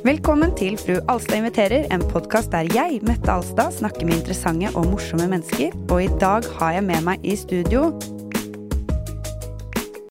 Velkommen til Fru Alstad inviterer, en podkast der jeg, Mette Alstad, snakker med interessante og morsomme mennesker. Og i dag har jeg med meg i studio